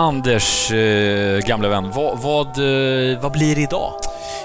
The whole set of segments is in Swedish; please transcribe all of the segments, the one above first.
Ja, Anders, eh, gamle vän, vad, vad, eh, vad blir det idag?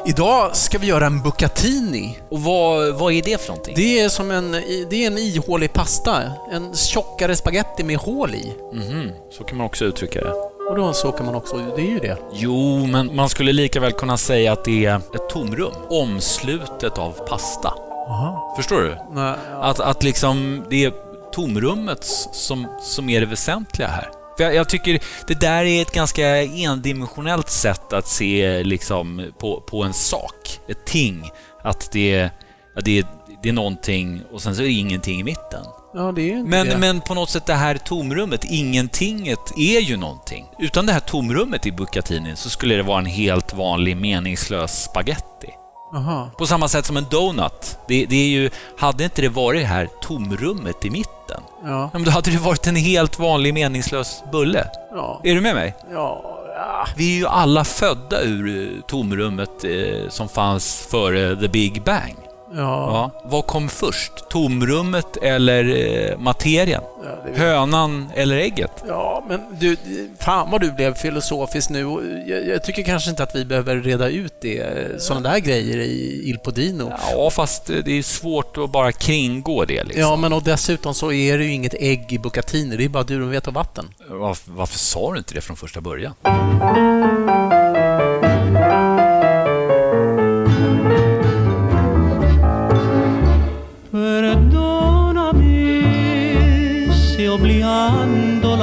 Idag ska vi göra en bucatini. Och vad, vad är det för någonting? Det är som en, det är en ihålig pasta. En tjockare spaghetti med hål i. Mhm, så kan man också uttrycka det. Och då så kan man också, det är ju det. Jo, men man skulle lika väl kunna säga att det är ett tomrum. Omslutet av pasta. Aha. Förstår du? Nej, Att, att liksom det är tomrummet som, som är det väsentliga här. För jag, jag tycker det där är ett ganska endimensionellt sätt att se liksom på, på en sak, ett ting. Att det, ja, det, är, det är någonting och sen så är det ingenting i mitten. ja, Men, det. men på något sätt det här tomrummet, ingentinget, är ju någonting. Utan det här tomrummet i bucatinin så skulle det vara en helt vanlig meningslös spaghetti. Aha. På samma sätt som en donut. Det, det är ju, hade inte det varit det här tomrummet i mitten, Ja. ja, då hade det varit en helt vanlig meningslös bulle. Ja. Är du med mig? Ja. ja. Vi är ju alla födda ur eh, tomrummet eh, som fanns före the big bang. Ja. Vad kom först? Tomrummet eller eh, materien? Ja, Hönan eller ägget? Ja, men du, fan vad du blev filosofisk nu. Och Jag, jag tycker kanske inte att vi behöver reda ut det, sådana där grejer i Il Podino. Ja, fast eh, det är svårt att bara kringgå det. Liksom. Ja, men och dessutom så är det ju inget ägg i bucatini, det är bara durumvet och vatten. Varför, varför sa du inte det från första början?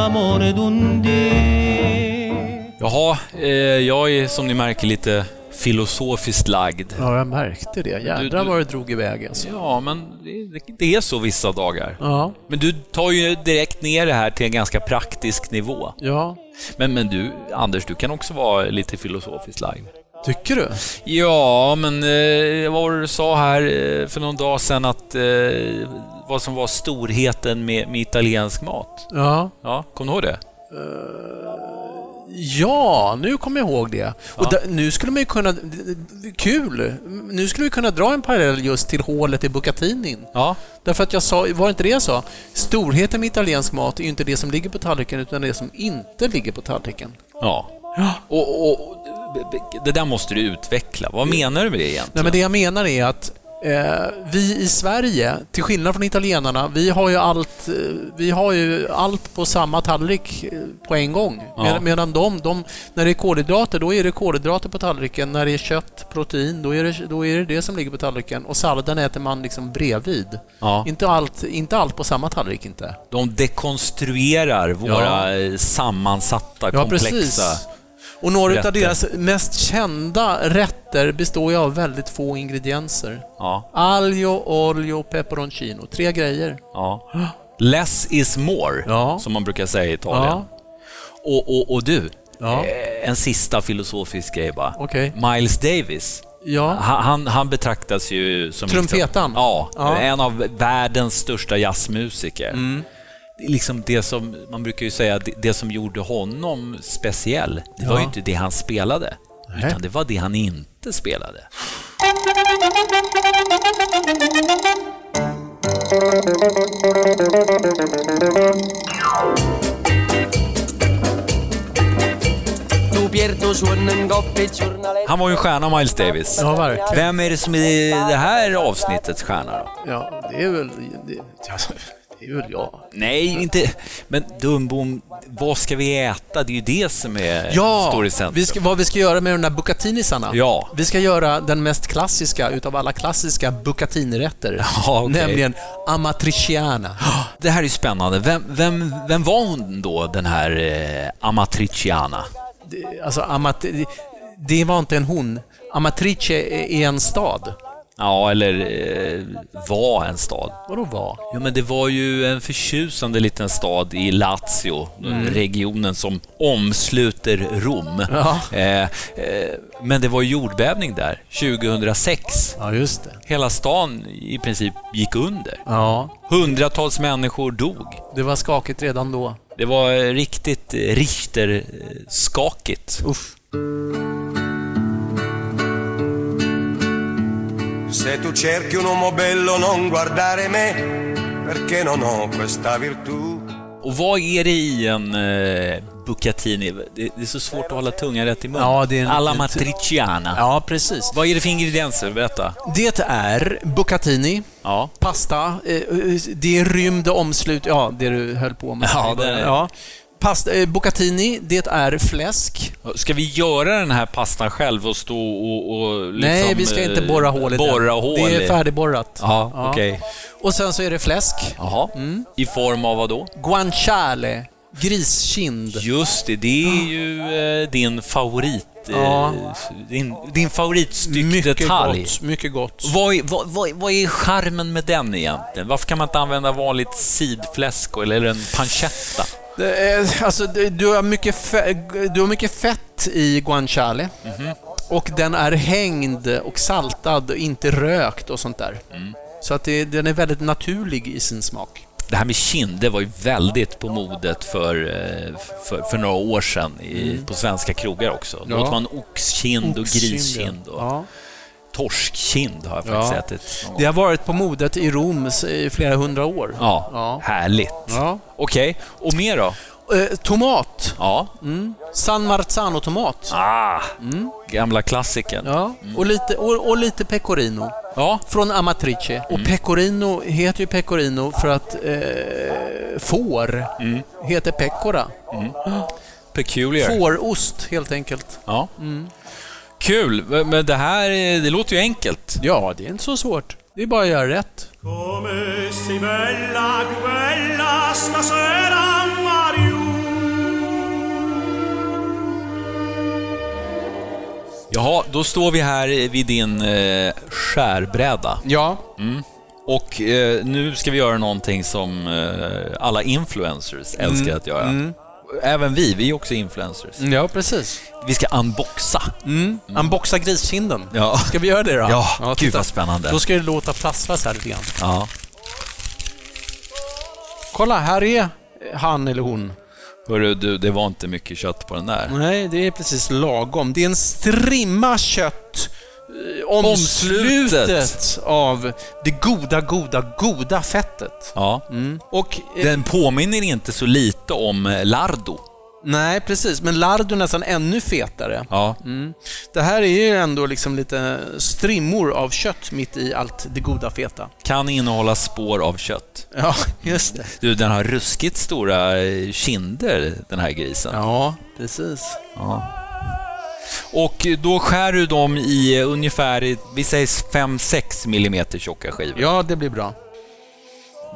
L'amore d'un Jaha, eh, jag är som ni märker lite filosofiskt lagd. Ja, jag märkte det. Jädrar vad det drog iväg alltså. Ja, men det, det är så vissa dagar. Ja, Men du tar ju direkt ner det här till en ganska praktisk nivå. ja. Men, men du, Anders, du kan också vara lite filosofiskt lagd. Tycker du? Ja, men eh, vad var det du sa här eh, för någon dag sedan att eh, vad som var storheten med, med italiensk mat? Ja. Ja, kom du ihåg det? Ja, nu kommer jag ihåg det. Och Ja. där, nu skulle man ju kunna... Kul! Nu skulle vi kunna dra en parallell just till hålet i bucatinin. Ja, Därför att jag sa, var det inte det jag sa? Storheten med italiensk mat är ju inte det som ligger på tallriken utan det som inte ligger på tallriken. ja. Och, och, det där måste du utveckla. Vad menar du med det egentligen? Nej, men det jag menar är att eh, vi i Sverige, till skillnad från italienarna, vi har ju allt, eh, vi har ju allt på samma tallrik eh, på en gång. Ja. Med, medan de, de, när det är kolhydrater, då är det kolhydrater på tallriken. När det är kött, protein, då är det då är det, det som ligger på tallriken. Och salladen äter man liksom bredvid. Ja. Inte, allt, inte allt på samma tallrik inte. De dekonstruerar våra eh, sammansatta, Ja, komplexa... precis. Och några av rätter. deras mest kända rätter består ju av väldigt få ingredienser. Ja, Aglio, olio, peperoncino. Tre grejer. ja. Less is more, Ja. som man brukar säga i Italien. Och, och, och du, eh, en sista filosofisk grej bara. Okej. Miles Davis, Ja. han, han, han betraktas ju som... Trumpetan? Liksom, ja, Ja. en av världens största jazzmusiker. Mm. Liksom det som, man brukar ju säga, det, det som gjorde honom speciell, det var Ja. ju inte det han spelade, Nej. utan det var det han inte spelade. Han var ju en stjärna, Miles Davis. Ja, verkligen. Vem är det som är det här avsnittets stjärna då? Ja, det är väl... Det, ja, väl jag. Nej, inte... Men Dumbom, vad ska vi äta? Det är ju det som är, Ja, står i centrum. vi ska, vad vi ska göra med de där bucatinisarna. Ja. Vi ska göra den mest klassiska utav alla klassiska bucatinirätter. Ja, okej. Nämligen amatriciana. Det här är ju spännande. Vem, vem, vem var hon då, den här eh, Amatriciana? Det- Alltså, amat, det var inte en hon. Amatrice är en stad. Ja, eller eh, var en stad. Vadå var? Ja, men det var ju en förtjusande liten stad i Lazio, regionen som omsluter Rom. Ja. Eh, eh, men det var jordbävning där 2006. Ja, just det. Hela stan i princip gick under. Ja, Hundratals människor dog. det var skakigt redan då. Det var riktigt eh, Richter-skakigt. Uff. Se tu cerchi un uomo bello non guardare me, perché non ho questa virtù. Och vad är det i en eh, bucatini. Det, det är så svårt att hålla tungan rätt i mun. Ja, det är en Alla matriciana. Ja, precis. Vad är det för ingredienser? Berätta. Det är bucatini, Ja. pasta, eh, det är rymd omslut, ja, det du höll på med. Ja, det är det. ja. Pasta, eh, bucatini, det är fläsk. Ska vi göra den här pastan själv och stå och... och liksom, Nej, vi ska inte eh, borra hål i den. Borra hål Det är färdigborrat. Ja, okej. Och sen så är det fläsk. Jaha. Mm. I form av vad då? Guanciale, griskind. Just det, det är ju eh, din favorit... Eh, Ja. din, din favoritstyck Mycket gott, mycket gott. Vad är, vad, vad, vad är charmen med den egentligen? Varför kan man inte använda vanligt sidfläsk eller en pancetta? Är, alltså, du, har mycket fe- du har mycket fett i guanciale. Och den är hängd och saltad och inte rökt och sånt där. Så att det, den är väldigt naturlig i sin smak. Det här med kind, det var ju väldigt på modet för, eh, för, för några år sedan i, på svenska krogar också. Då Ja. åt man oxkind och griskind och Ja. Torskkind har jag faktiskt Ja. ätit. Det har varit på modet i Rom i flera hundra år. Ja, Ja. härligt. Ja. Okej, och mer då? Eh, tomat. Ja. San Marzano-tomat. Ah, gamla klassikern. Ja. Och, lite, och, och lite pecorino. Ja, Från Amatrice. Och pecorino heter ju pecorino för att eh, får heter pecora. peculiar. Fårost, helt enkelt. Ja. Kul, men det här det låter ju enkelt. Ja, det är inte så svårt. Det är bara att göra rätt. Come sei bella, più bella stasera, Mario. Jaha, då står vi här vid din eh, skärbräda. Ja. Och eh, nu ska vi göra någonting som eh, alla influencers älskar att göra. Även vi, vi är också influencers. Ja, precis. Vi ska unboxa. Mm. Unboxa griskinden. Ja. Ska vi göra det då? Ja, gud titta. vad spännande. Då ska det låta plastras här lite grann. Ja. Kolla, här är han eller hon. Hörru, du, det var inte mycket kött på den där. Nej, det är precis lagom. Det är en strimma kött eh, omslutet av det goda, goda, goda fettet. Ja. Och, eh, Den påminner inte så lite om eh, lardo. nej, precis. Men lardo är nästan ännu fetare. Ja. Det här är ju ändå liksom lite strimmor av kött mitt i allt det goda feta. Kan innehålla spår av kött. Ja, just det. Du, den har ruskigt stora kinder, den här grisen. Ja, precis. Och då skär du dem i ungefär, vi säger 5-6 millimeter tjocka skivor. Ja, det blir bra.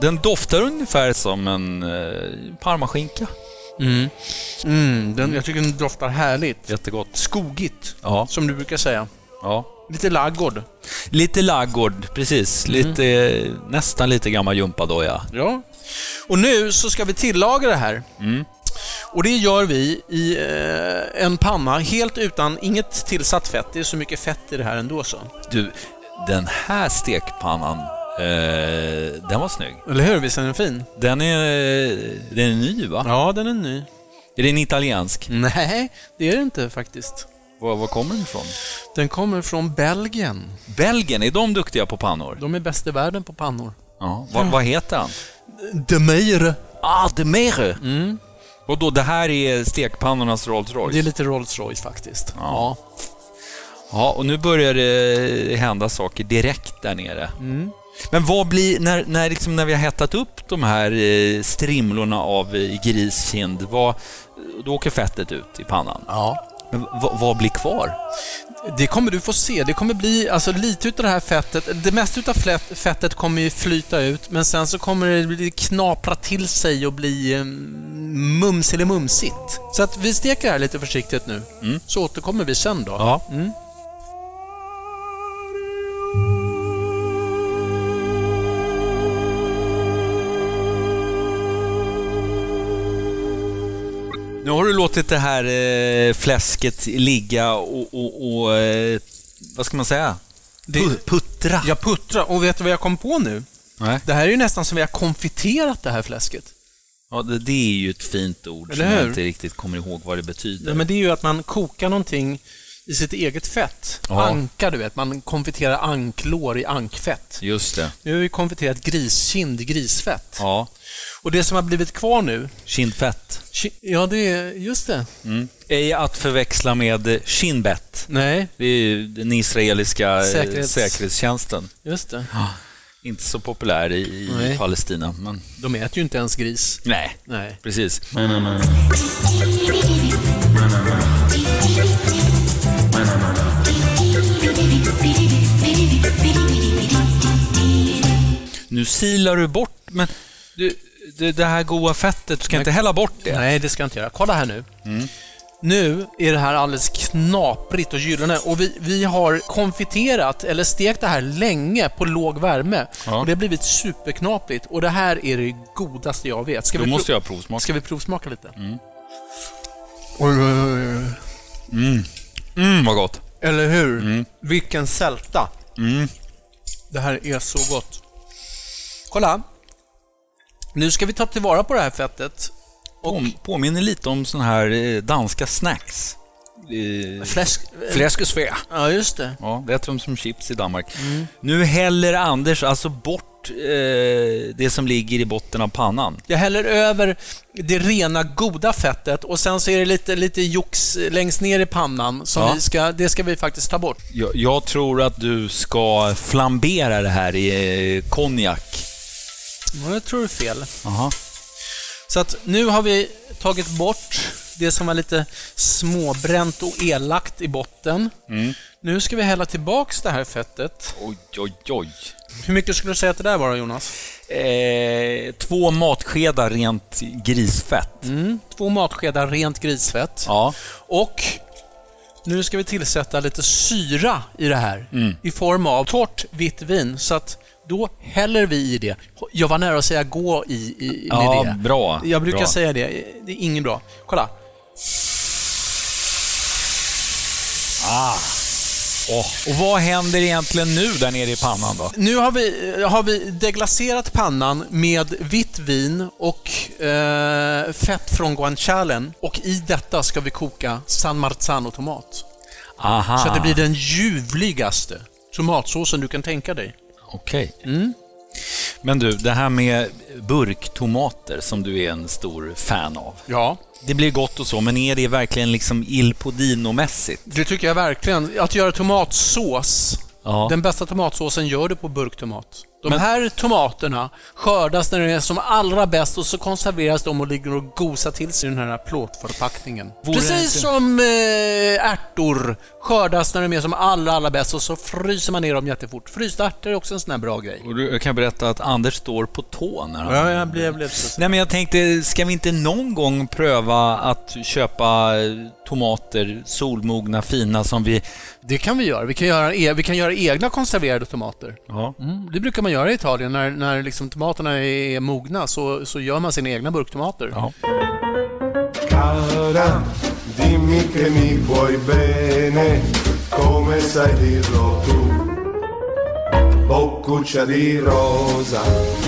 Den doftar ungefär som en eh, parmaskinka. Mm, den, jag tycker den doftar härligt. Jättegott. Skogigt, Ja. som du brukar säga. ja. Lite laggård. Lite laggård, precis. Lite, eh, nästan lite gammal gympadojja. Ja. Och nu så ska vi tillaga det här. Mm. Och det gör vi i eh, en panna, helt utan, inget tillsatt fett. Det är så mycket fett i det här ändå så. Du, den här stekpannan, eh, den var snygg. Eller hur? Visst är den fin? Den är, den är ny, va? Ja, den är ny. Är den italiensk? Nej, det är det inte faktiskt. Var, var kommer den ifrån? Den kommer från Belgien. Belgien, är de duktiga på pannor? De är bäst i världen på pannor. Ja. Vad, vad heter han? De Meire. Ah, de Mere! Och då, det här är stekpannornas Rolls Royce? Det är lite Rolls Royce faktiskt. Ja. Ja, och nu börjar det hända saker direkt där nere. Men vad blir, när, när, liksom, när vi har hettat upp de här eh, strimlorna av eh, griskind, vad, då åker fettet ut i pannan. Ja. Men vad, vad blir kvar? Det kommer du få se. Det kommer bli alltså, lite utav det här fettet. Det mesta utav fettet kommer ju flyta ut, men sen så kommer det knapra till sig och bli um, mums eller mumsigt. Så att vi steker det här lite försiktigt nu, så återkommer vi sen då. Ja. Nu har du låtit det här eh, fläsket ligga och, och, och eh, vad ska man säga? Det- Pu- Puttra. Jag puttrar, och vet du vad jag kom på nu? Nej. Det här är ju nästan som vi har konfiterat det här fläsket. Ja, det, det är ju ett fint ord Eller som jag hur? inte riktigt kommer ihåg vad det betyder. Ja, men det är ju att man kokar någonting i sitt eget fett. Ja. Anka, du vet. Man konfiterar anklår i ankfett. Just det. Nu har vi konfiterat griskind i grisfett. Ja. Och det som har blivit kvar nu, Kindfett. ki- ja det är, just det. Mm. Ej att förväxla med Shinbet. Nej, Det är ju den israeliska eh, Säkerhets- säkerhetstjänsten. just det. Inte så populär i, i. Palestina, men De äter ju inte ens gris. nej, Nej. precis. Nu silar du bort, men du, det, det här goda fettet, du ska inte hälla bort det. Nej, det ska jag inte göra. Kolla här nu. Nu är det här alldeles knaprigt och gyllene och vi, vi har konfiterat eller stekt det här länge på låg värme. Ja. Och det har blivit superknaprigt och det här är det godaste jag vet. Ska Då vi måste jag provsmaka. Ska vi provsmaka lite? Mm. Oj, oj, oj, oj. Mm, vad gott. Eller hur? Vilken sälta. Mm. Det här är så gott. Kolla. Nu ska vi ta tillvara på det här fettet. På, påminner lite om såna här eh, danska snacks. Eh, Fläsk... Fläsk och svä. Ja, just det. Ja, det äter de som chips i Danmark. Nu häller Anders alltså bort eh, det som ligger i botten av pannan. Jag häller över det rena goda fettet och sen så är det lite, lite jox längst ner i pannan. Som Ja. vi ska, det ska vi faktiskt ta bort. Jag, jag tror att du ska flambera det här i eh, konjak. Ja, Jag tror är fel. Aha. Så att nu har vi tagit bort det som var lite småbränt och elakt i botten. Nu ska vi hälla tillbaks det här fettet. Oj, oj, oj. Hur mycket skulle du säga att det där var då, Jonas? Eh, två matskedar rent grisfett. Mm. Två matskedar rent grisfett. Ja. Och nu ska vi tillsätta lite syra i det här i form av torrt vitt vin. Så att då häller vi i det. Jag var nära att säga gå i, i med Ja, det. bra. Jag brukar bra. säga det. Det är inget bra. Kolla. Åh, Och vad händer egentligen nu där nere i pannan då? Nu har vi, har vi deglacerat pannan med vitt vin och eh, fett från guancialen. Och i detta ska vi koka San Marzano-tomat. Aha. Så att det blir den ljuvligaste tomatsåsen du kan tänka dig. Okej. Mm. Men du, det här med burktomater som du är en stor fan av. Ja. Det blir gott och så, men är det verkligen liksom Il Podino-mässigt? Det tycker jag verkligen. Att göra tomatsås. Ja. Den bästa tomatsåsen gör du på burktomat. De Men- här tomaterna skördas när de är som allra bäst och så konserveras de och ligger och gosar till sig i den här plåtförpackningen. Vore det Precis inte- som eh, ärtor skördas när de är som allra, allra bäst och så fryser man ner dem jättefort. Frysta ärtor är också en sån här bra grej. Och du, jag kan berätta att Anders står på tå när han... Ja, jag blev, jag blev så... Nej, men jag tänkte, ska vi inte någon gång pröva att köpa eh, tomater, solmogna, fina, som vi... Det kan vi göra. Vi kan göra, e- vi kan göra egna konserverade tomater. Ja. Mm, det brukar man göra i Italien. När, när liksom tomaterna är mogna så, så gör man sina egna burktomater. Ja. Cara, dimmi che mi vuoi bene, come sai dirlo tu. Boccuccia di rosa.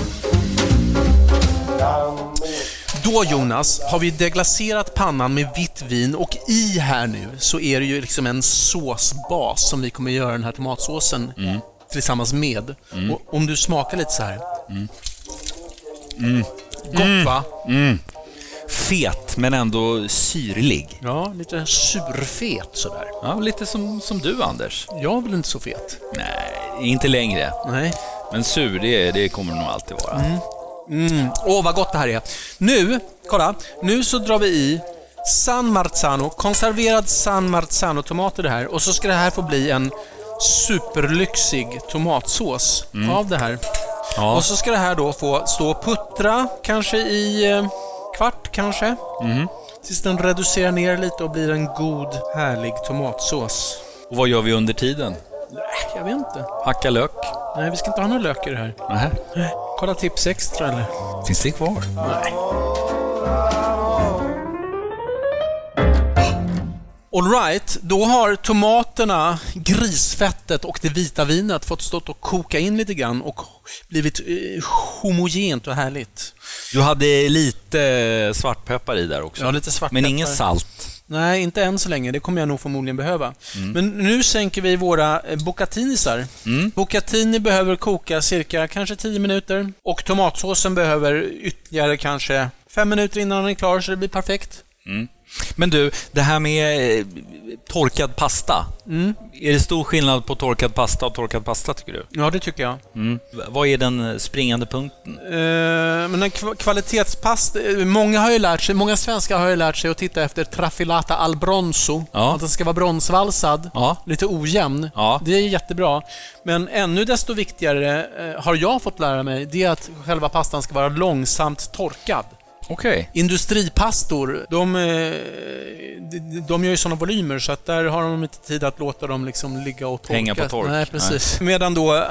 Då Jonas, har vi deglacerat pannan med vitt vin och i här nu så är det ju liksom en såsbas som vi kommer göra den här tomatsåsen tillsammans med. Och om du smakar lite så här. Gott va? Fet, men ändå syrlig. Ja, lite surfet sådär. Ja, lite som, som du, Anders. Jag är väl inte så fet? Nej, inte längre. Nej. Men sur, det, det kommer det nog alltid vara. Mm. Åh, vad gott det här är. Nu, kolla. Nu så drar vi i San Marzano, konserverad San Marzano-tomater det här. Och så ska det här få bli en superlyxig tomatsås av det här. Ja. Och så ska det här då få stå och puttra, kanske i eh, kvart kanske. Tills den reducerar ner lite och blir en god, härlig tomatsås. Och vad gör vi under tiden? Jag vet inte. Hacka lök? Nej, vi ska inte ha någon lök i det här. Nej. Kolla tips extra eller? Finns det kvar? Alright, då har tomaterna, grisfettet och det vita vinet fått stått och koka in lite grann och blivit eh, homogent och härligt. Du hade lite svartpeppar i där också. Ja, lite svartpeppar. Men inget salt. Nej, inte än så länge. Det kommer jag nog förmodligen behöva. Mm. Men nu sänker vi våra eh, bucatinisar. Mm. Bucatini behöver koka cirka kanske 10 minuter. Och tomatsåsen behöver ytterligare kanske 5 minuter innan den är klar, så det blir perfekt. Men du, det här med eh, torkad pasta. Mm. Är det stor skillnad på torkad pasta och torkad pasta, tycker du? Ja, det tycker jag. Mm. Vad är den eh, springande punkten? Eh, men en kva- kvalitetspasta... eh, Många har ju lärt sig, många svenskar har ju lärt sig att titta efter trafilata al bronzo. Ja. Att den ska vara bronsvalsad, Ja. lite ojämn. Ja. Det är jättebra. Men ännu desto viktigare har jag fått lära mig, det är att själva pastan ska vara långsamt torkad. Okej. Industripastor, de, eh, de, de gör ju sådana volymer så att där har de inte tid att låta dem liksom ligga och torka. Hänga på tork. Nej, precis. Medan då eh,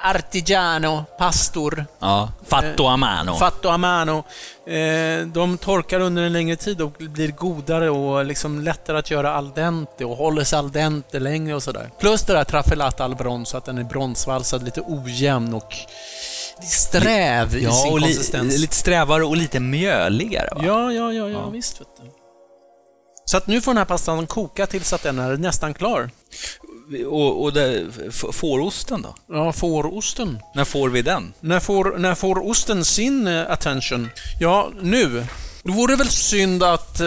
artigiano, pastor, Ja. Fatto a mano. fatto a mano, eh, de torkar under en längre tid och blir godare och liksom lättare att göra al dente och håller sig al dente längre och sådär. Plus det där traffelata al bronzo, att den är bronsvalsad, lite ojämn och sträv i ja, sin och li- konsistens. lite strävare och lite mjöligare, va? Ja, ja, ja, ja, visst vet du. Så att nu får den här pastan koka tills att den är nästan klar. Och, och det, fårosten då? Ja, fårosten. När får vi den? När får, när får osten sin eh, attention? Ja, nu. Då vore det väl synd att eh,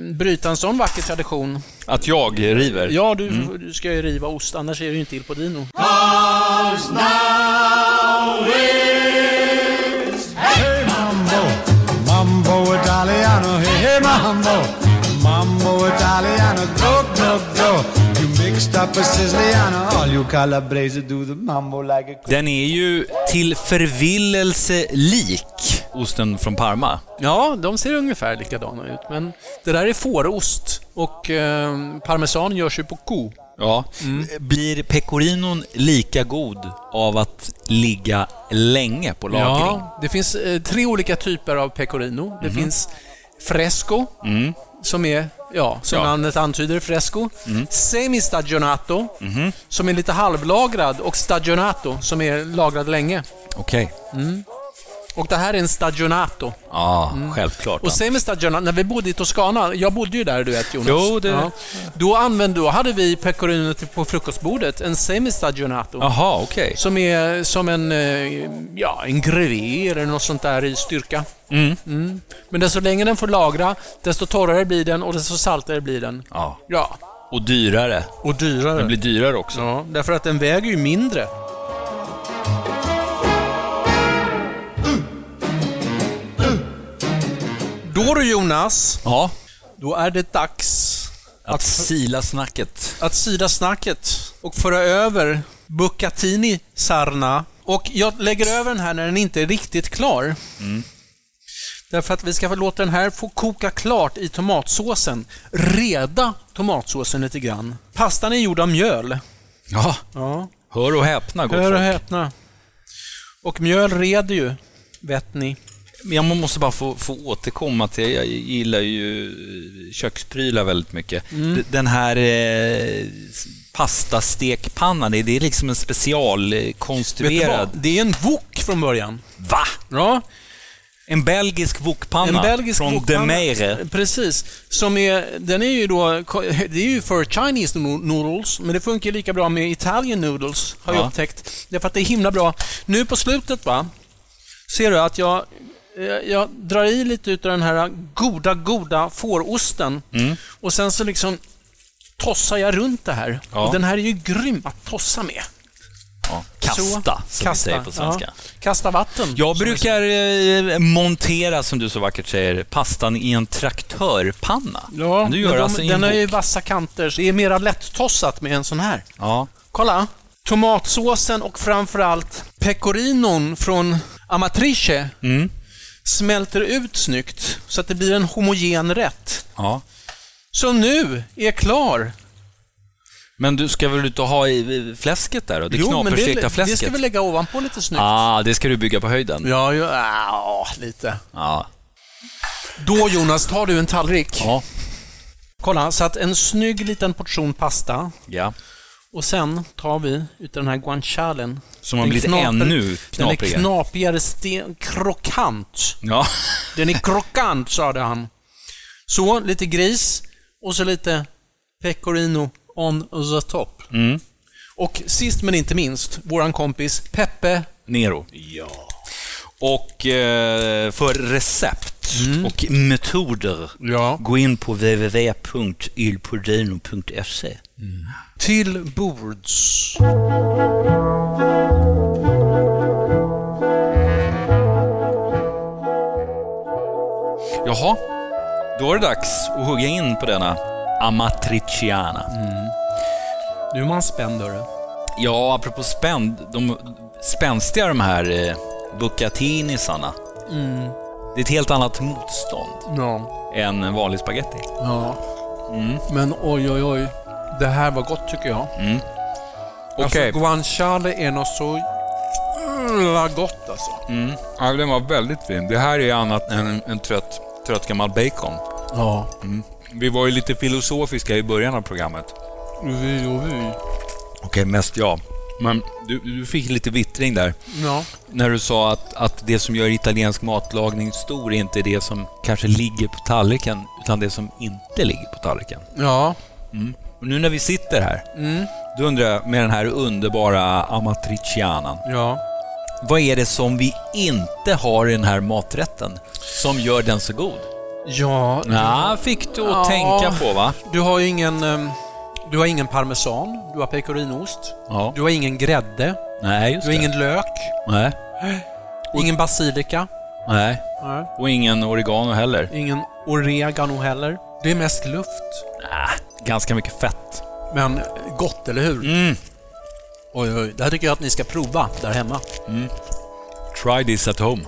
bryta en sån vacker tradition. Att jag river? Ja, du, du ska ju riva ost, annars är det ju inte Il Podino. Hey mambo, mambo Italiano, hey hey mambo, mambo Italiano, go go go. Den är ju till förvillelse lik osten från Parma. Ja, de ser ungefär likadana ut, men det där är fårost och eh, parmesan görs ju på ko. Ja. Blir pecorinon lika god av att ligga länge på lagring? Ja, det finns eh, tre olika typer av pecorino. Det finns fresco, som är, ja, som Ja. namnet antyder, fresco. Semistagionato, som är lite halvlagrad. Och stagionato, som är lagrad länge. Okej. Och det här är en stagionato. Ja, självklart. Och semistagionato, när vi bodde i Toscana, jag bodde ju där du vet Jonas. Jo, det- Då använde, då hade vi pecorino på frukostbordet, en semistagionato. Jaha, okej. Som är som en, eh, ja, en grevé eller något sånt där i styrka. Mm. Men desto längre den får lagra, desto torrare blir den och desto saltare blir den. Ja. Ja. Och dyrare. Och dyrare. Den blir dyrare också. Ja, därför att den väger ju mindre. Då du Jonas, Ja. då är det dags Att sila snacket. att sida snacket och föra över Bucatini Sarna. Och jag lägger över den här när den inte är riktigt klar. Därför att vi ska låta den här få koka klart i tomatsåsen. Reda tomatsåsen lite grann. Pastan är gjord av mjöl. Ja. Ja. Hör och häpna, gott Hör och folk. häpna. Och mjöl reder ju, vet ni. Men jag måste bara få, få återkomma till, jag gillar ju köksprylar väldigt mycket. Mm. Den här eh, pastastekpannan, det är- det liksom en specialkonstruerad... Det är en wok från början. Va? Ja, En belgisk wokpanna en belgisk från wokpanna. De Meire. Precis. Som är, den är ju då, det är ju för Chinese no- noodles, men det funkar lika bra med Italian noodles, har jag Ja. upptäckt. Därför att det är himla bra. Nu på slutet, va, ser du att jag, jag drar i lite utav den här goda, goda fårosten Mm. och sen så liksom tossar jag runt det här. Ja. Och den här är ju grym att tossa med. Ja, kasta, Så, som vi säger på svenska. Ja. Kasta vatten. Jag brukar eh, montera, som du så vackert säger, pastan i en traktörpanna. Ja, du gör de, alltså den har ju vassa kanter, så det är mera lätt-tossat med en sån här. Ja. Kolla! Tomatsåsen och framförallt pecorinon från Amatrice Mm. Smälter ut snyggt så att det blir en homogen rätt. ja. Som nu är klar. Men du ska väl ut och ha i fläsket där då? Det men knaperstekta det, det ska vi lägga ovanpå lite snyggt. Ah, det ska du bygga på höjden? Ja, ja, ja, lite. Ja. Då Jonas, tar du en tallrik. Ja. Kolla, så att en snygg liten portion pasta. ja. Och sen tar vi utav den här guancialen. Som har blivit knaper- ännu Den är knaprigare. knapigare, sten, krokant. Ja. Den är krokant, sade han. Så, lite gris och så lite pecorino on the top. Mm. Och sist men inte minst, våran kompis Peppe. Nero. Ja. Och eh, för recept och metoder, Ja. gå in på www.ilpodino.se. Till bords. Jaha, då är det dags att hugga in på denna amatriciana. Nu är man spänd, hörru. Ja, apropå spänd, de spänstiga de här eh, bucatinisarna. Det är ett helt annat motstånd Ja. än en vanlig spaghetti. ja. Men oj, oj, oj. Det här var gott tycker jag. Okej. Alltså, guanciale är något så jävla gott alltså. Ja, den var väldigt fin. Det här är annat än en, en trött, trött gammal bacon. Ja. Vi var ju lite filosofiska i början av programmet. Vi och vi. Okej, mest jag. Men du, du fick lite vittring där. Ja. När du sa att, att det som gör italiensk matlagning stor är inte det som kanske ligger på tallriken, utan det som inte ligger på tallriken. Ja. Och nu när vi sitter här, då undrar jag med den här underbara amatricianan. Ja. Vad är det som vi inte har i den här maträtten som gör den så god? Ja. Ja, fick du att Ja. tänka på va? Du har ju ingen... ehm, Du har ingen parmesan, du har pecorinost, Ja. du har ingen grädde, Nej, du har det. ingen lök, Nej. ingen basilika, Nej. Nej. Och ingen oregano heller. ingen oregano heller. Det är mest luft. Äh, ganska mycket fett. Men gott, eller hur? Mm. Oj, oj. Det här tycker jag att ni ska prova där hemma. Try this at home.